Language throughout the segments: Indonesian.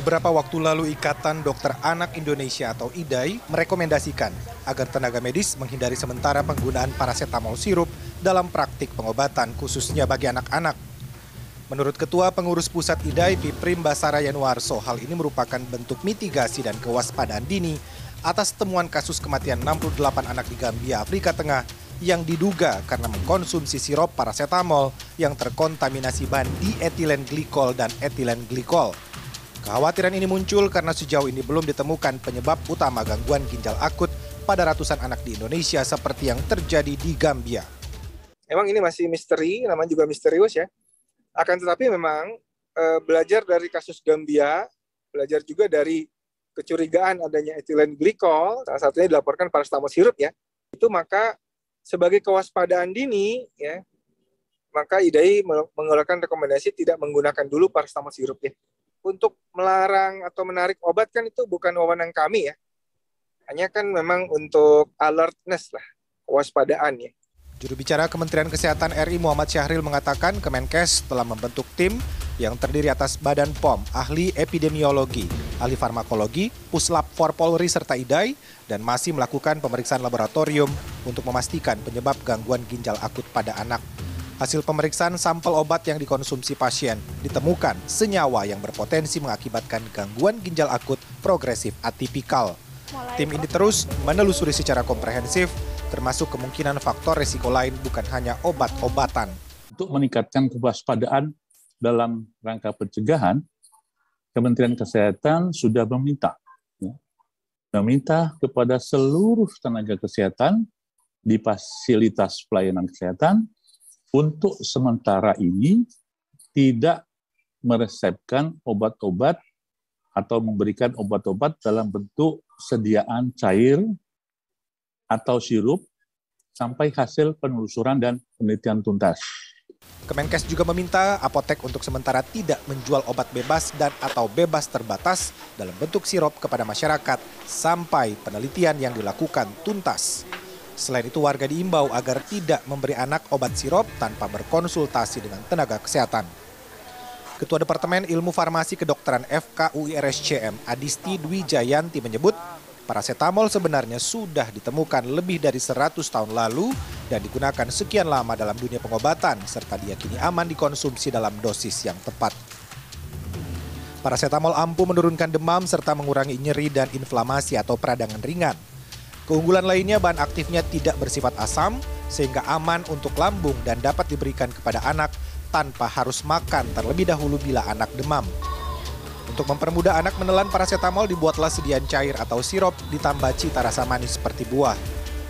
Beberapa waktu lalu Ikatan Dokter Anak Indonesia atau IDAI merekomendasikan agar tenaga medis menghindari sementara penggunaan paracetamol sirup dalam praktik pengobatan khususnya bagi anak-anak. Menurut Ketua Pengurus Pusat IDAI Piprim Basara Yanuarso, hal ini merupakan bentuk mitigasi dan kewaspadaan dini atas temuan kasus kematian 68 anak di Gambia, Afrika Tengah yang diduga karena mengkonsumsi sirup paracetamol yang terkontaminasi bahan dietilen glikol dan etilen glikol. Kekhawatiran ini muncul karena sejauh ini belum ditemukan penyebab utama gangguan ginjal akut pada ratusan anak di Indonesia seperti yang terjadi di Gambia. Emang ini masih misteri, namanya juga misterius ya. Akan tetapi memang e, belajar dari kasus Gambia, belajar juga dari kecurigaan adanya etilen glikol, salah satunya dilaporkan paracetamol sirup ya. Itu maka sebagai kewaspadaan dini ya, maka IDAI mengeluarkan rekomendasi tidak menggunakan dulu paracetamol sirup ya untuk melarang atau menarik obat kan itu bukan wewenang kami ya. Hanya kan memang untuk alertness lah, kewaspadaan ya. Juru bicara Kementerian Kesehatan RI Muhammad Syahril mengatakan Kemenkes telah membentuk tim yang terdiri atas Badan POM, ahli epidemiologi, ahli farmakologi, Puslap for Polri serta IDAI dan masih melakukan pemeriksaan laboratorium untuk memastikan penyebab gangguan ginjal akut pada anak. Hasil pemeriksaan sampel obat yang dikonsumsi pasien ditemukan senyawa yang berpotensi mengakibatkan gangguan ginjal akut progresif atipikal. Tim ini terus menelusuri secara komprehensif, termasuk kemungkinan faktor risiko lain bukan hanya obat-obatan. Untuk meningkatkan kewaspadaan dalam rangka pencegahan, Kementerian Kesehatan sudah meminta ya, meminta kepada seluruh tenaga kesehatan di fasilitas pelayanan kesehatan untuk sementara ini tidak meresepkan obat-obat atau memberikan obat-obat dalam bentuk sediaan cair atau sirup sampai hasil penelusuran dan penelitian tuntas. Kemenkes juga meminta apotek untuk sementara tidak menjual obat bebas dan atau bebas terbatas dalam bentuk sirup kepada masyarakat sampai penelitian yang dilakukan tuntas. Selain itu warga diimbau agar tidak memberi anak obat sirup tanpa berkonsultasi dengan tenaga kesehatan. Ketua Departemen Ilmu Farmasi Kedokteran FKUIRSCM Adisti Dwi Jayanti menyebut paracetamol sebenarnya sudah ditemukan lebih dari 100 tahun lalu dan digunakan sekian lama dalam dunia pengobatan serta diyakini aman dikonsumsi dalam dosis yang tepat. Paracetamol ampuh menurunkan demam serta mengurangi nyeri dan inflamasi atau peradangan ringan. Keunggulan lainnya bahan aktifnya tidak bersifat asam sehingga aman untuk lambung dan dapat diberikan kepada anak tanpa harus makan terlebih dahulu bila anak demam. Untuk mempermudah anak menelan paracetamol dibuatlah sediaan cair atau sirup ditambah cita rasa manis seperti buah.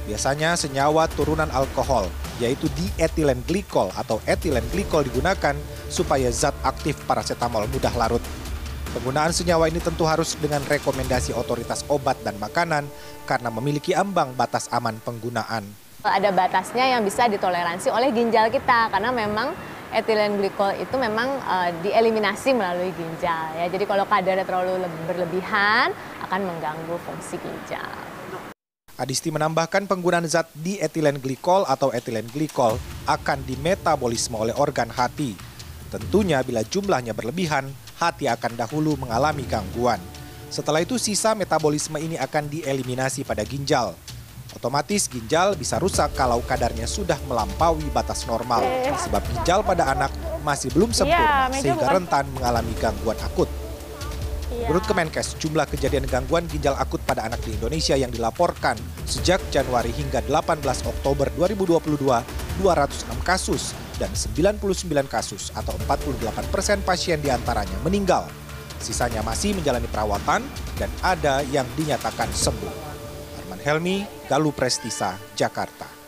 Biasanya senyawa turunan alkohol, yaitu dietilen glikol atau etilen glikol digunakan supaya zat aktif paracetamol mudah larut. Penggunaan senyawa ini tentu harus dengan rekomendasi otoritas obat dan makanan karena memiliki ambang batas aman penggunaan. Ada batasnya yang bisa ditoleransi oleh ginjal kita karena memang etilen glikol itu memang uh, dieliminasi melalui ginjal ya. Jadi kalau kadarnya terlalu berlebihan akan mengganggu fungsi ginjal. Adisti menambahkan penggunaan zat dietilen glikol atau etilen glikol akan dimetabolisme oleh organ hati. Tentunya bila jumlahnya berlebihan, hati akan dahulu mengalami gangguan. Setelah itu sisa metabolisme ini akan dieliminasi pada ginjal. Otomatis ginjal bisa rusak kalau kadarnya sudah melampaui batas normal. Sebab ginjal pada anak masih belum sempurna sehingga rentan mengalami gangguan akut. Menurut Kemenkes, jumlah kejadian gangguan ginjal akut pada anak di Indonesia yang dilaporkan sejak Januari hingga 18 Oktober 2022, 206 kasus dan 99 kasus atau 48 persen pasien di antaranya meninggal. Sisanya masih menjalani perawatan dan ada yang dinyatakan sembuh. Arman Helmi, Galuh Prestisa, Jakarta.